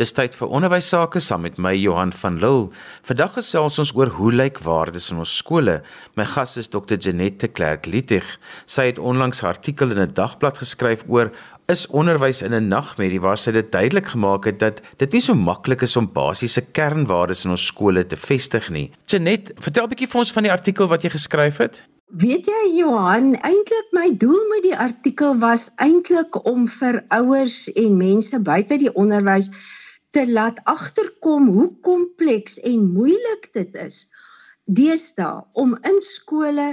Dis tyd vir onderwys sake saam met my Johan van Lille. Vandag gesels ons oor hoe lyk waardes in ons skole. My gas is Dr. Janette Clerk Lietig. Sy het onlangs 'n artikel in 'n dagblad geskryf oor is onderwys in 'n nagmerrie waar sy dit duidelik gemaak het dat dit nie so maklik is om basiese kernwaardes in ons skole te vestig nie. Janette, vertel 'n bietjie vir ons van die artikel wat jy geskryf het. Weet jy Johan, eintlik my doel met die artikel was eintlik om vir ouers en mense buite die onderwys te laat agterkom hoe kompleks en moeilik dit is deesdae om in skole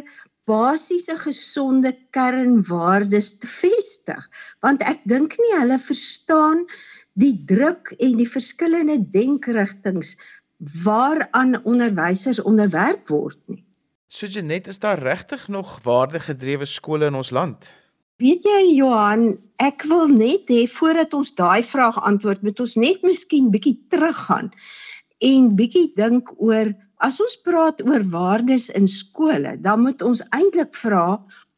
basiese gesonde kernwaardes te vestig want ek dink nie hulle verstaan die druk en die verskillende denkrigtinge waaraan onderwysers onderwerp word nie. So Janet, is daar regtig nog waardegedrewe skole in ons land? Weet jy Johan, ek wil net hê voordat ons daai vraag antwoord, moet ons net miskien bietjie teruggaan en bietjie dink oor as ons praat oor waardes in skole, dan moet ons eintlik vra,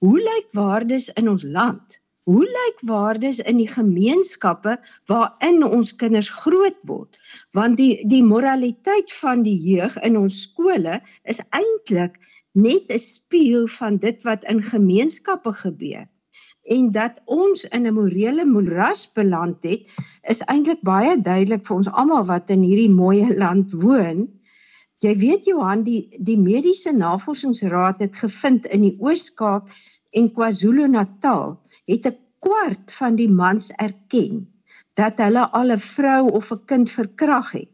hoe lyk waardes in ons land? Hoe lyk waardes in die gemeenskappe waarin ons kinders groot word? Want die die moraliteit van die jeug in ons skole is eintlik net 'n spieël van dit wat in gemeenskappe gebeur en dat ons in 'n morele moeras beland het, is eintlik baie duidelik vir ons almal wat in hierdie mooi land woon. Jy weet Johan, die die Mediese Navorsingsraad het gevind in die Oos-Kaap en KwaZulu-Natal het 'n kwart van die mans erken dat hulle al 'n vrou of 'n kind verkrag het.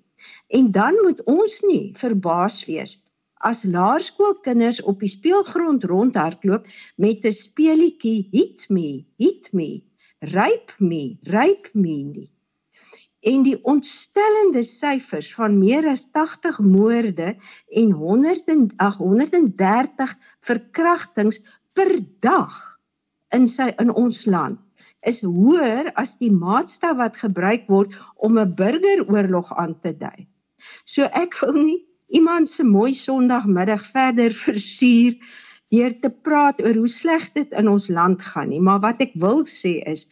En dan moet ons nie verbaas wees as laerskoolkinders op die speelgrond rondhardloop met 'n speelietjie hit me hit me rape me rape me nie. en die ontstellende syfers van meer as 80 moorde en 100 ag 130 verkrachtings per dag in sy in ons land is hoër as die maatstaf wat gebruik word om 'n burgeroorlog aan te dui. So ek wil nie iemand se mooi Sondagmiddag verder versuur deur te praat oor hoe sleg dit in ons land gaan nie, maar wat ek wil sê is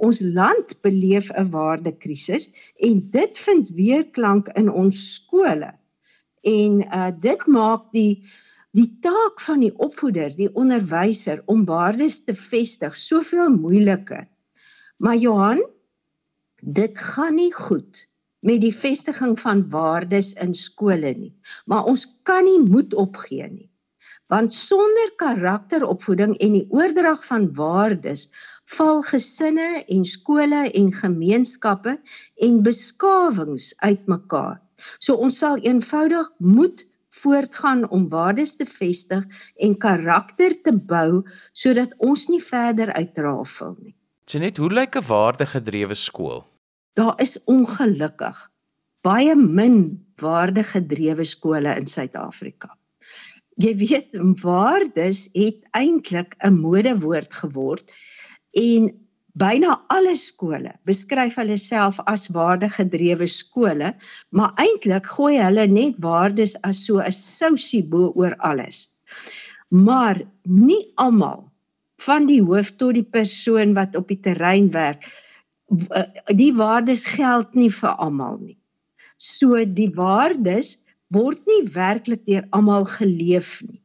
ons land beleef 'n waardekrisis en dit vind weerklank in ons skole. En uh dit maak die die taak van die opvoeder, die onderwyser om waardes te vestig soveel moeiliker. Maar Johan, dit gaan nie goed met die vestiging van waardes in skole nie. Maar ons kan nie moed opgee nie. Want sonder karakteropvoeding en die oordrag van waardes val gesinne en skole en gemeenskappe en beskawings uitmekaar. So ons sal eenvoudig moet voortgaan om waardes te vestig en karakter te bou sodat ons nie verder uitrafel nie. Jenet, hoe lyk 'n waardegedrewe skool? Daar is ongelukkig baie min waardegedrewe skole in Suid-Afrika. Jy weet, waardes het eintlik 'n modewoord geword en byna alle skole beskryf hulle self as waardegedrewe skole, maar eintlik gooi hulle net waardes as so 'n sousie bo oor alles. Maar nie almal van die hoof tot die persoon wat op die terrein werk die waardes geld nie vir almal nie. So die waardes word nie werklik deur almal geleef nie.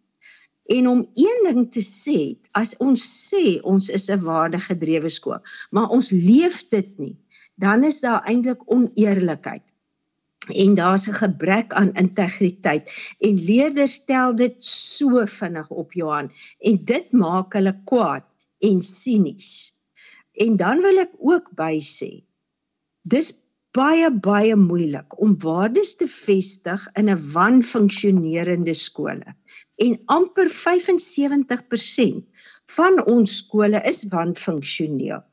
En om een ding te sê, as ons sê ons is 'n waardegedrewe skool, maar ons leef dit nie, dan is daar eintlik oneerlikheid. En daar's 'n gebrek aan integriteit en leerders stel dit so vinnig op Johan en dit maak hulle kwaad en sinies. En dan wil ek ook by sê dis baie baie moeilik om waardes te vestig in 'n wanfunksionerende skole. En amper 75% van ons skole is wanfunksioneel.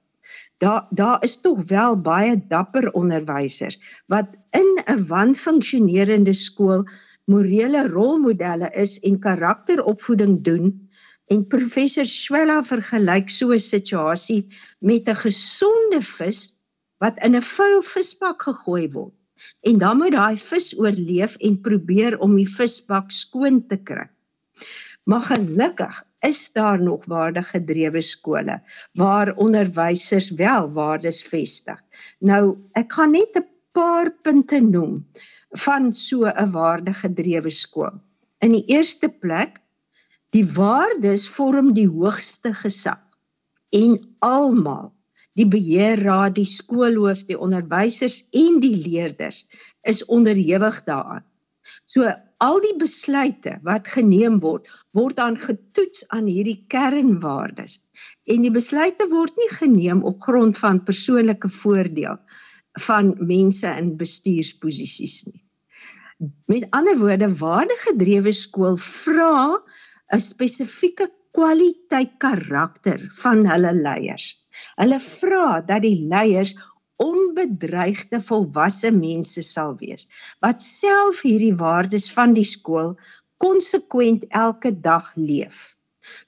Daar daar is tog wel baie dapper onderwysers wat in 'n wanfunksionerende skool morele rolmodelle is en karakteropvoeding doen En professor Swela vergelyk so 'n situasie met 'n gesonde vis wat in 'n vuil visbak gegooi word. En dan moet daai vis oorleef en probeer om die visbak skoon te kry. Maar gelukkig is daar nog waardegedrewe skole waar onderwysers wel waardes vestig. Nou, ek gaan net 'n paar punte noem van so 'n waardegedrewe skool. In die eerste plek, die waardes vorm die hoogste gesag en almal die beheerraad, die skoolhoof, die onderwysers en die leerders is onderhewig daaraan. So al die besluite wat geneem word, word dan getoets aan hierdie kernwaardes. En die besluite word nie geneem op grond van persoonlike voordeel van mense in bestuursposisies nie. Met ander woorde, waardegedrewe skool vra 'n spesifieke kwaliteit karakter van hulle leiers. Hulle vra dat die leiers onbedreigde volwasse mense sal wees wat self hierdie waardes van die skool konsekwent elke dag leef.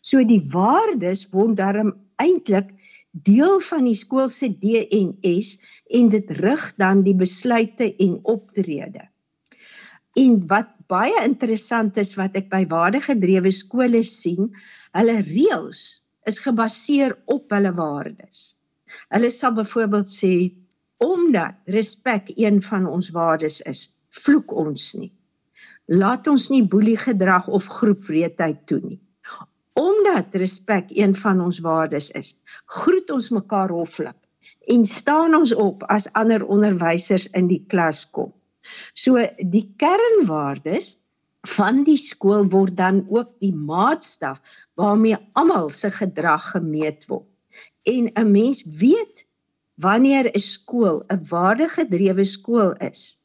So die waardes word daarom eintlik deel van die skool se DNS en dit rig dan die besluite en optrede. En wat baie interessant is wat ek by waardegedrewe skole sien, hulle reëls is gebaseer op hulle waardes. Hulle sal byvoorbeeld sê omdat respek een van ons waardes is, vloek ons nie. Laat ons nie boelie gedrag of groepwreedheid toe nie omdat respek een van ons waardes is, groet ons mekaar hoflik en staan ons op as ander onderwysers in die klas kom. So die kernwaardes van die skool word dan ook die maatstaf waarmee almal se gedrag gemeet word. En 'n mens weet wanneer 'n skool 'n waardegedrewe skool is.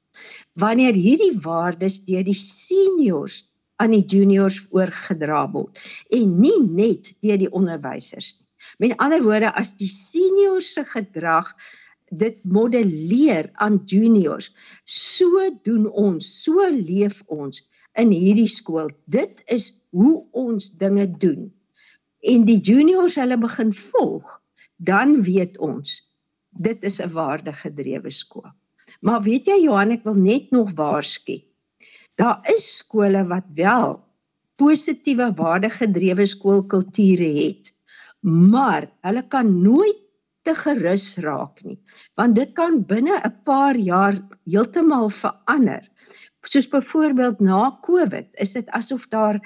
Wanneer hierdie waardes deur die seniors aan die juniors oorgedra word en nie net deur die onderwysers nie. Met ander woorde as die seniors se gedrag dit modelleer aan juniors, so doen ons, so leef ons in hierdie skool. Dit is hoe ons dinge doen. En die juniors hulle begin volg, dan weet ons dit is 'n waardegedrewe skool. Maar weet jy Johan, ek wil net nog waarsku. Daar is skole wat wel positiewe waardegedrewe skoolkulture het, maar hulle kan nooit te gerus raak nie, want dit kan binne 'n paar jaar heeltemal verander. Soos byvoorbeeld na Covid, is dit asof daar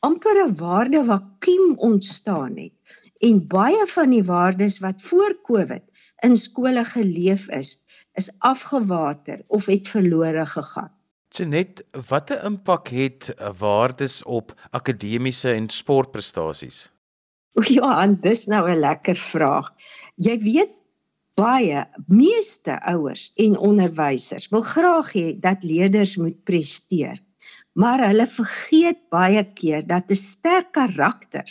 amper 'n waardevakuum ontstaan het en baie van die waardes wat voor Covid in skole geleef is, is afgewater of het verlore gegaan. Jenet, watter impak het waardes op akademiese en sportprestasies? O ja, dis nou 'n lekker vraag. Jy weet baie meeste ouers en onderwysers wil graag hê dat leerders moet presteer. Maar hulle vergeet baie keer dat 'n sterk karakter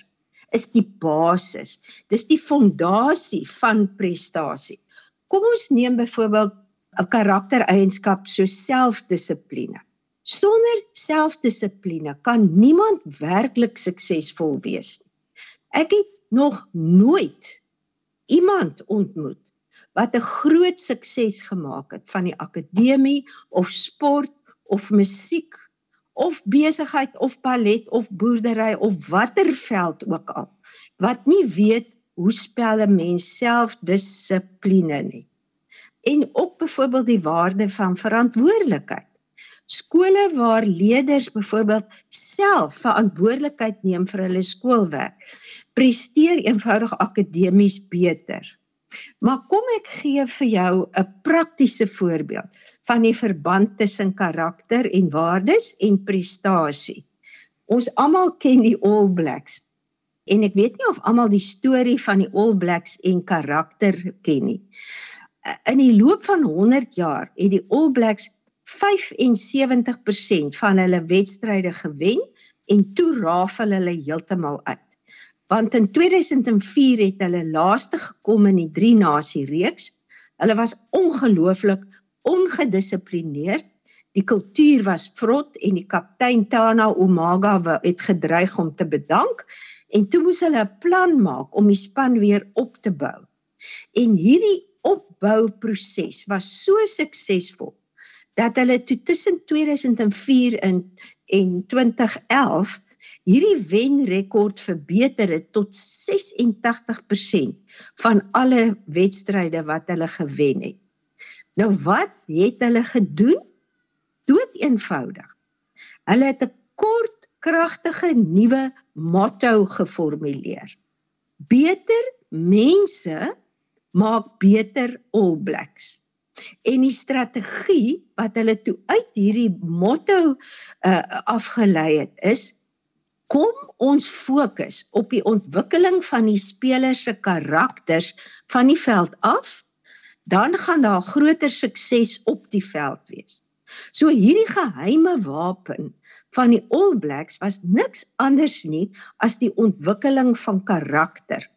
is die basis. Dis die fondasie van prestasie. Kom ons neem byvoorbeeld 'n karaktereienskap so selfdissipline. Sonder selfdissipline kan niemand werklik suksesvol wees nie. Ek het nog nooit iemand ontmoet wat 'n groot sukses gemaak het van die akademie of sport of musiek of besigheid of ballet of boerdery of watter veld ook al wat nie weet hoe spel 'n mens selfdissipline nie en ook byvoorbeeld die waarde van verantwoordelikheid. Skole waar leerders byvoorbeeld self verantwoordelikheid neem vir hulle skoolwerk, presteer eenvoudig akademies beter. Maar kom ek gee vir jou 'n praktiese voorbeeld van die verband tussen karakter en waardes en prestasie. Ons almal ken die All Blacks. En ek weet nie of almal die storie van die All Blacks en karakter ken nie in die loop van 100 jaar het die All Blacks 75% van hulle wedstryde gewen en toe raaf hulle heeltemal uit. Want in 2004 het hulle laaste gekom in die drie nasie reeks. Hulle was ongelooflik ongedissiplineerd. Die kultuur was vrot en die kaptein Tana Umaga het gedreig om te bedank en toe moes hulle 'n plan maak om die span weer op te bou. En hierdie opbouproses was so suksesvol dat hulle toe tussen 2004 en en 2011 hierdie wenrekord verbeter het tot 86% van alle wedstryde wat hulle gewen het. Nou wat het hulle gedoen? Dood eenvoudig. Hulle het 'n kort kragtige nuwe motto geformuleer. Beter mense maak beter All Blacks. En die strategie wat hulle toe uit hierdie motto uh, afgelei het is kom ons fokus op die ontwikkeling van die spelers se karakters van die veld af dan gaan daar groter sukses op die veld wees. So hierdie geheime wapen van die All Blacks was niks anders nie as die ontwikkeling van karakter.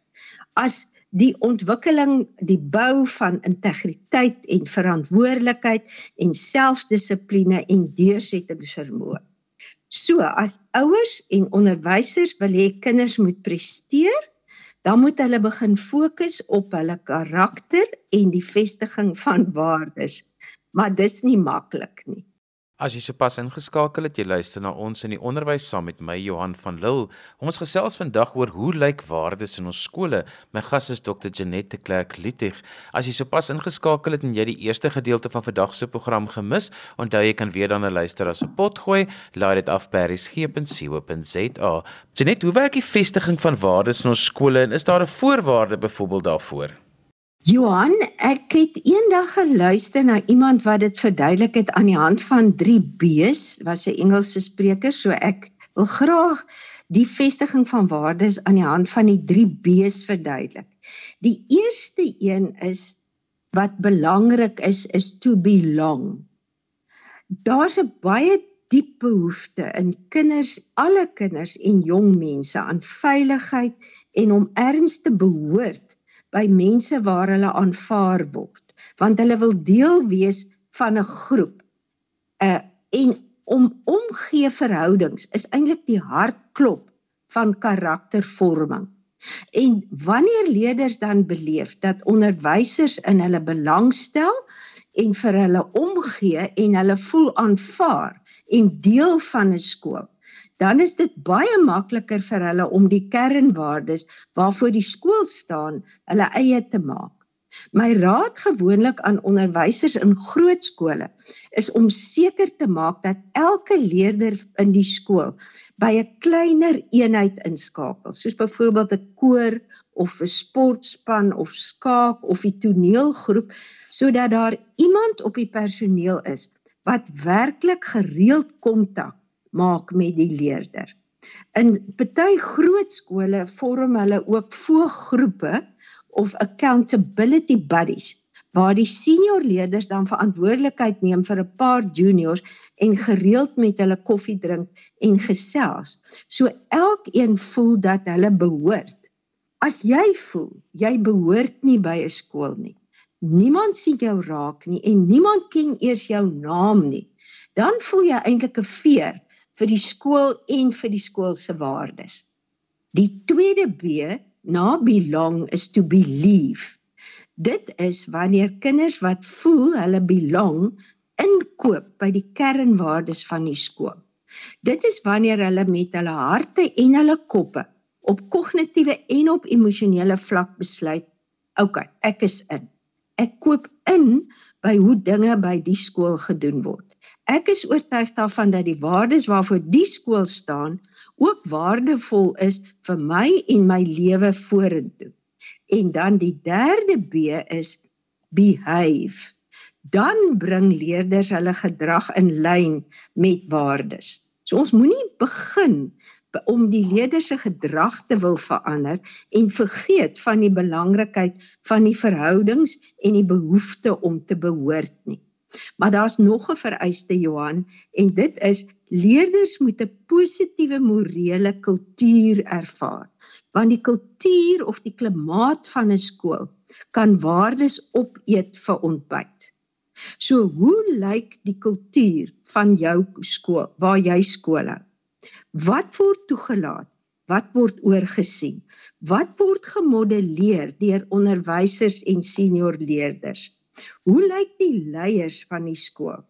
As die ontwikkeling, die bou van integriteit en verantwoordelikheid en selfdissipline en deursettingsvermoë. So as ouers en onderwysers wil hê kinders moet presteer, dan moet hulle begin fokus op hulle karakter en die vestiging van waardes. Maar dis nie maklik nie. As jy sopas ingeskakel het, jy luister na ons in die onderwys saam met my Johan van Lille. Ons gesels vandag oor hoe lyk waardes in ons skole. My gas is Dr. Janette Clerk Lietig. As jy sopas ingeskakel het en jy die eerste gedeelte van vandag se program gemis, onthou jy kan weer dan 'n luister as 'n pot gooi. Laai dit af by resgep.co.za. Janette, hoe werk die vestiging van waardes in ons skole en is daar 'n voorwaarde byvoorbeeld daarvoor? Johan, ek het eendag geluister na iemand wat dit verduidelik het aan die hand van 3 B's, was 'n Engelse spreker, so ek wil graag die vestiging van waardes aan die hand van die 3 B's verduidelik. Die eerste een is wat belangrik is is to belong. Daar's 'n baie diep behoefte in kinders, alle kinders en jong mense aan veiligheid en om erns te behoort by mense waar hulle aanvaar word want hulle wil deel wees van 'n groep. Uh en om omgee verhoudings is eintlik die hartklop van karaktervorming. En wanneer leerders dan beleef dat onderwysers in hulle belangstel en vir hulle omgee en hulle voel aanvaar en deel van 'n skool, dan is dit baie makliker vir hulle om die kernwaardes waarvoor die skool staan, hulle eie te maak. My raad gewoonlik aan onderwysers in groot skole is om seker te maak dat elke leerder in die skool by 'n kleiner eenheid inskakel, soos byvoorbeeld 'n koor of 'n sportspan of skaak of 'n toneelgroep, sodat daar iemand op die personeel is wat werklik gereeld kontak maak met die leerder. In party groot skole vorm hulle ook vooggroepe of accountability buddies waar die senior leerders dan verantwoordelikheid neem vir 'n paar juniors en gereeld met hulle koffie drink en gesels. So elkeen voel dat hulle behoort. As jy voel jy behoort nie by 'n skool nie. Niemand sien jou raak nie en niemand ken eers jou naam nie. Dan voel jy eintlik 'n veer vir die skool en vir die skool se waardes. Die tweede B na belong is to believe. Dit is wanneer kinders wat voel hulle belong inkoop by die kernwaardes van die skool. Dit is wanneer hulle met hulle harte en hulle koppe op kognitiewe en op emosionele vlak besluit, okay, ek is in. Ek koop in by hoe dinge by die skool gedoen word. Ek is oortuig daarvan dat die waardes waarvoor die skool staan ook waardevol is vir my en my lewe vorentoe. En dan die derde B is behave. Dan bring leerders hulle gedrag in lyn met waardes. So ons moenie begin om die leerders se gedrag te wil verander en vergeet van die belangrikheid van die verhoudings en die behoefte om te behoort nie. Maar daar's nog 'n vereiste Johan en dit is leerders moet 'n positiewe morele kultuur ervaar. Want die kultuur of die klimaat van 'n skool kan waardes opeet vir ontbyt. So hoe lyk die kultuur van jou skool waar jy skool hou? Wat word toegelaat? Wat word oorgesien? Wat word gemodelleer deur onderwysers en senior leerders? Hoe lyk die leiers van die skool?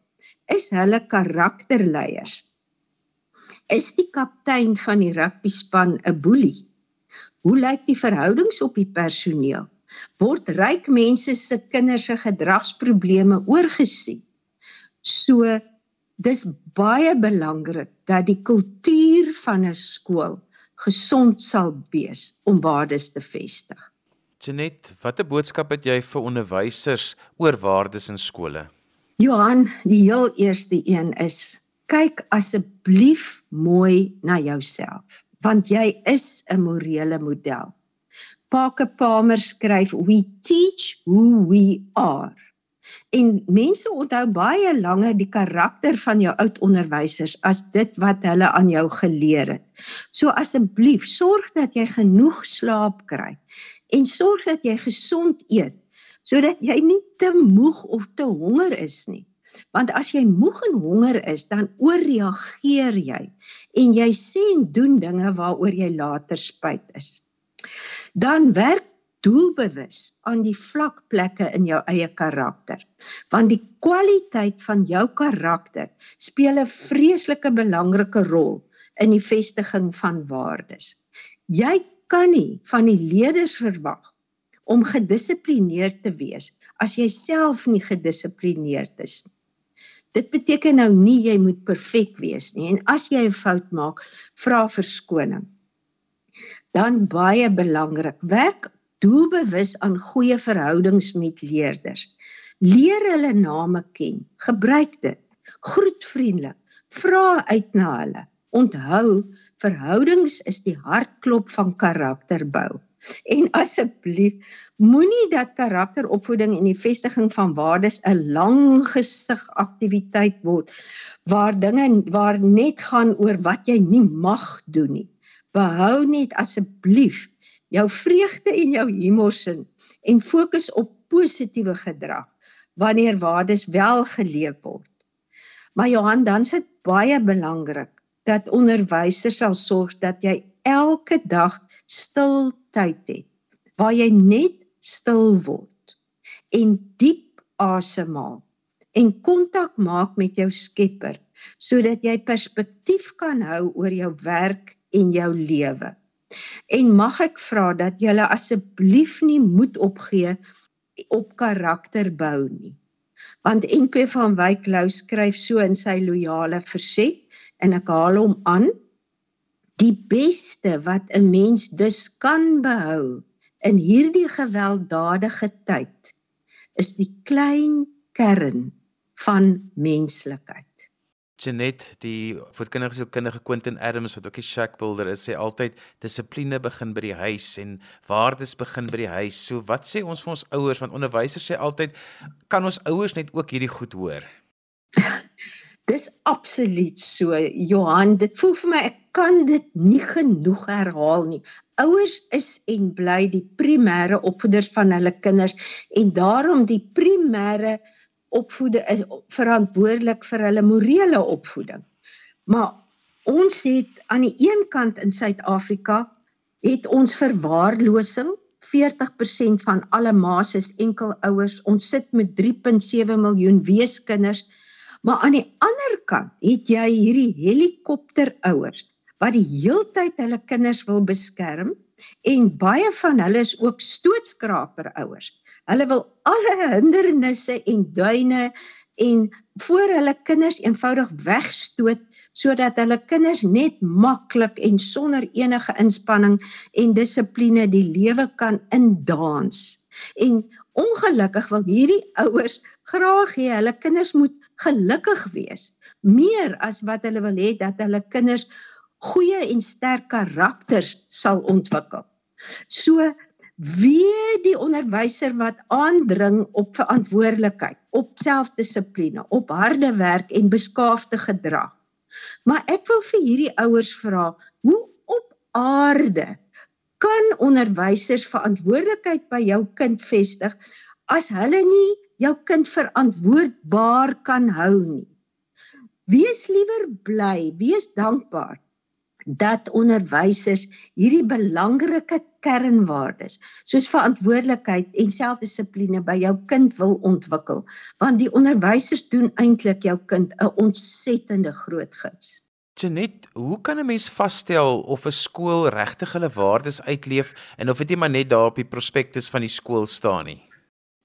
Is hulle karakterleiers? Is die kaptein van die rugbyspan 'n boelie? Hoe lyk die verhoudings op die personeel? word ryk mense se kinders se gedragsprobleme oorgesien. So dis baie belangrik dat die kultuur van 'n skool gesond sal wees om waardes te vestig. Janet, watter boodskap het jy vir onderwysers oor waardes in skole? Johan, die heel eerste een is kyk asseblief mooi na jouself, want jy is 'n morele model. Parker Palmer skryf we teach who we are. En mense onthou baie langer die karakter van jou oud onderwysers as dit wat hulle aan jou geleer het. So asseblief, sorg dat jy genoeg slaap kry en sorg dat jy gesond eet sodat jy nie te moeg of te honger is nie. Want as jy moeg en honger is, dan ooreageer jy en jy sê en doen dinge waaroor jy later spyt is. Dan werk doelbewus aan die vlakplekke in jou eie karakter. Want die kwaliteit van jou karakter speel 'n vreeslike belangrike rol in die vestiging van waardes. Jy kan nie van die leerders verwag om gedissiplineerd te wees as jy self nie gedissiplineerd is nie. Dit beteken nou nie jy moet perfek wees nie en as jy 'n fout maak, vra verskoning. Dan baie belangrik, werk doelbewus aan goeie verhoudings met leerders. Leer hulle name ken, gebruik dit. Groet vriendelik, vra uit na hulle. Onthou, verhoudings is die hartklop van karakterbou. En asseblief, moenie dat karakteropvoeding en die vestiging van waardes 'n lang gesig aktiwiteit word waar dinge waar net gaan oor wat jy nie mag doen nie. Behou net asseblief jou vreugde en jou humor sin en fokus op positiewe gedrag wanneer waardes wel geleef word. Maar Johan, dan is dit baie belangrik dat onderwysers sal sorg dat jy elke dag stil tyd het waar jy net stil word en diep asemhaal en kontak maak met jou Skepper sodat jy perspektief kan hou oor jou werk en jou lewe. En mag ek vra dat julle asseblief nie moed opgee op karakter bou nie. Want NP van Wyk Lou skryf so in sy loyale verset en ek haal hom aan die beste wat 'n mens dus kan behou in hierdie gewelddadige tyd is die klein kern van menslikheid. Janet, die voedkundige sielkundige Quentin Adams wat ook 'n shack builder is, sê altyd dissipline begin by die huis en waardes begin by die huis. So wat sê ons vir ons ouers want onderwysers sê altyd kan ons ouers net ook hierdie goed hoor? Dis absoluut so. Johan, dit voel vir my ek kan dit nie genoeg herhaal nie. Ouers is en bly die primêre opvoeders van hulle kinders en daarom die primêre opvoede is verantwoordelik vir hulle morele opvoeding. Maar ons het aan die een kant in Suid-Afrika het ons verwaarlosing 40% van alle ma's is enkelouers. Ons sit met 3.7 miljoen weeskinders. Maar aan die ander kant het jy hierdie helikopterouers wat die heeltyd hulle kinders wil beskerm en baie van hulle is ook stootskraperouers. Hulle wil alle hindernisse en duine en voor hulle kinders eenvoudig wegstoot sodat hulle kinders net maklik en sonder enige inspanning en dissipline die lewe kan indans. En ongelukkig wil hierdie ouers graag hê hulle kinders moet gelukkig wees meer as wat hulle wil hê dat hulle kinders goeie en sterk karakters sal ontwikkel. So wie die onderwyser wat aandring op verantwoordelikheid, op selfdissipline, op harde werk en beskaafde gedrag. Maar ek wil vir hierdie ouers vra, hoe op aarde kan onderwysers verantwoordelikheid by jou kind vestig as hulle nie jou kind verantwoordbaar kan hou nie? Wees liewer bly, wees dankbaar dat onderwysers hierdie belangrike kernwaardes soos verantwoordelikheid en selfdissipline by jou kind wil ontwikkel want die onderwysers doen eintlik jou kind 'n ontsettende groot guns. Janet, hoe kan 'n mens vasstel of 'n skool regtig hulle waardes uitleef en of dit nie maar net daar op die prospektus van die skool staan nie?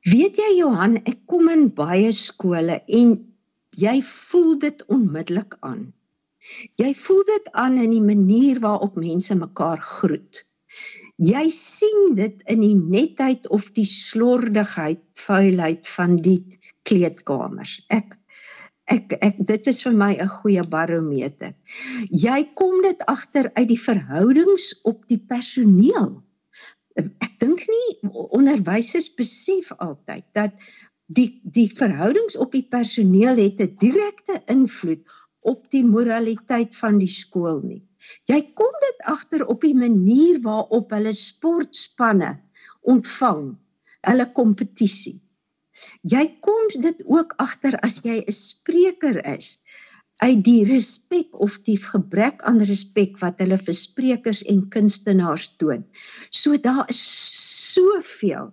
Weet jy Johan, ek kom in baie skole en jy voel dit onmiddellik aan. Jy voel dit aan in die manier waarop mense mekaar groet. Jy sien dit in die netheid of die slordigheid, vuilheid van die kleedkamers. Ek ek ek dit is vir my 'n goeie barometer. Jy kom dit agter uit die verhoudings op die personeel. Ek dink nie onderwysers besef altyd dat die die verhoudings op die personeel het 'n direkte invloed op die moraliteit van die skool nie. Jy kom dit agter op die manier waarop hulle sportspanne ontvang hulle kompetisie. Jy kom dit ook agter as jy 'n spreker is uit die respek of die gebrek aan respek wat hulle vir sprekers en kunstenaars toon. So daar is soveel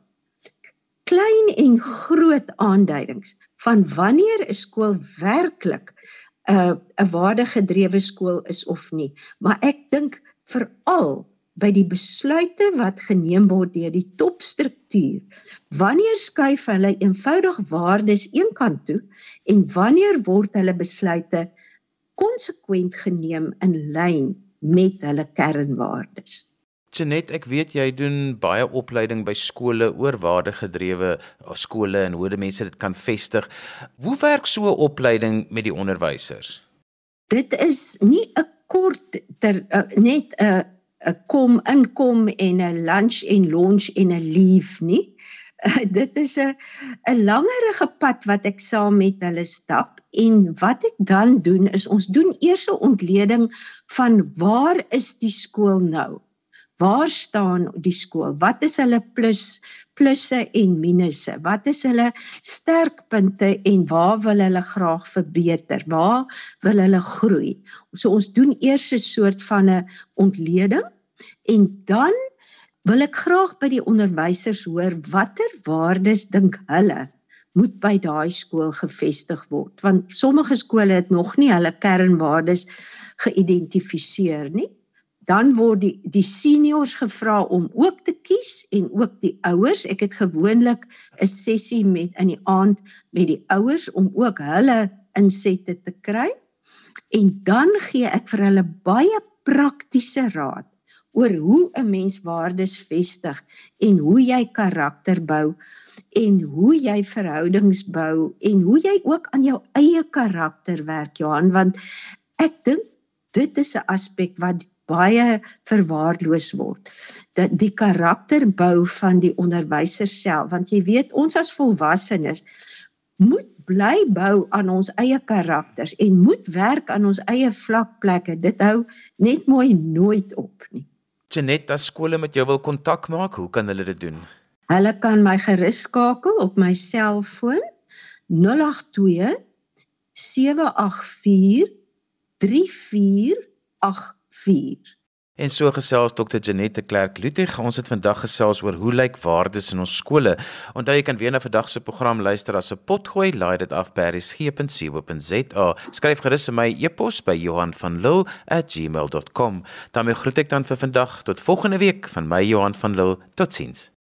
klein en groot aanduidings van wanneer 'n skool werklik uh, 'n waardegedrewe skool is of nie. Maar ek dink veral by die besluite wat geneem word deur die topstruktuur. Wanneer skuif hulle eenvoudig waardes eenkant toe en wanneer word hulle besluite konsekwent geneem in lyn met hulle kernwaardes? Janet, ek weet jy doen baie opleiding by skole oor waardegedrewe skole en hoe mense dit kan vestig. Hoe werk so 'n opleiding met die onderwysers? Dit is nie 'n kort ter, uh, net 'n uh, 'n kom inkom en 'n lunch en lunch en 'n leave nie. Uh, dit is 'n 'n langerige pad wat ek saam met hulle stap en wat ek dan doen is ons doen eers 'n ontleding van waar is die skool nou? Waar staan die skool? Wat is hulle plus plusse en minusse? Wat is hulle sterkpunte en waar wil hulle graag verbeter? Waar wil hulle groei? So ons doen eers 'n soort van 'n ontleding en dan wil ek graag by die onderwysers hoor watter waardes dink hulle moet by daai skool gevestig word want sommige skole het nog nie hulle kernwaardes geïdentifiseer nie dan word die die seniors gevra om ook te kies en ook die ouers. Ek het gewoonlik 'n sessie met in die aand met die ouers om ook hulle insette te kry. En dan gee ek vir hulle baie praktiese raad oor hoe 'n mens waardes vestig en hoe jy karakter bou en hoe jy verhoudings bou en hoe jy ook aan jou eie karakter werk Johan want ek dink dit is 'n aspek wat baie verwaarloos word. Dat die karakterbou van die onderwysers self, want jy weet ons as volwassenes moet bly bou aan ons eie karakters en moet werk aan ons eie vlakplekke. Dit hou net mooi nooit op nie. Janet, as skole met jou wil kontak maak, hoe kan hulle dit doen? Hulle kan my gerus skakel op my selfoon 082 784 34 4. En so gesels Dr. Janette Clerk Lutig. Ons het vandag gesels oor hoe lyk waardes in ons skole. Onthou jy kan weer na vandag se program luister as 'n potgooi. Laai dit af by resgep.co.za. Skryf gerus vir my e-pos by Johan van Lille@gmail.com. daarmee groet ek dan vir vandag tot volgende week van my Johan van Lille. Totsiens.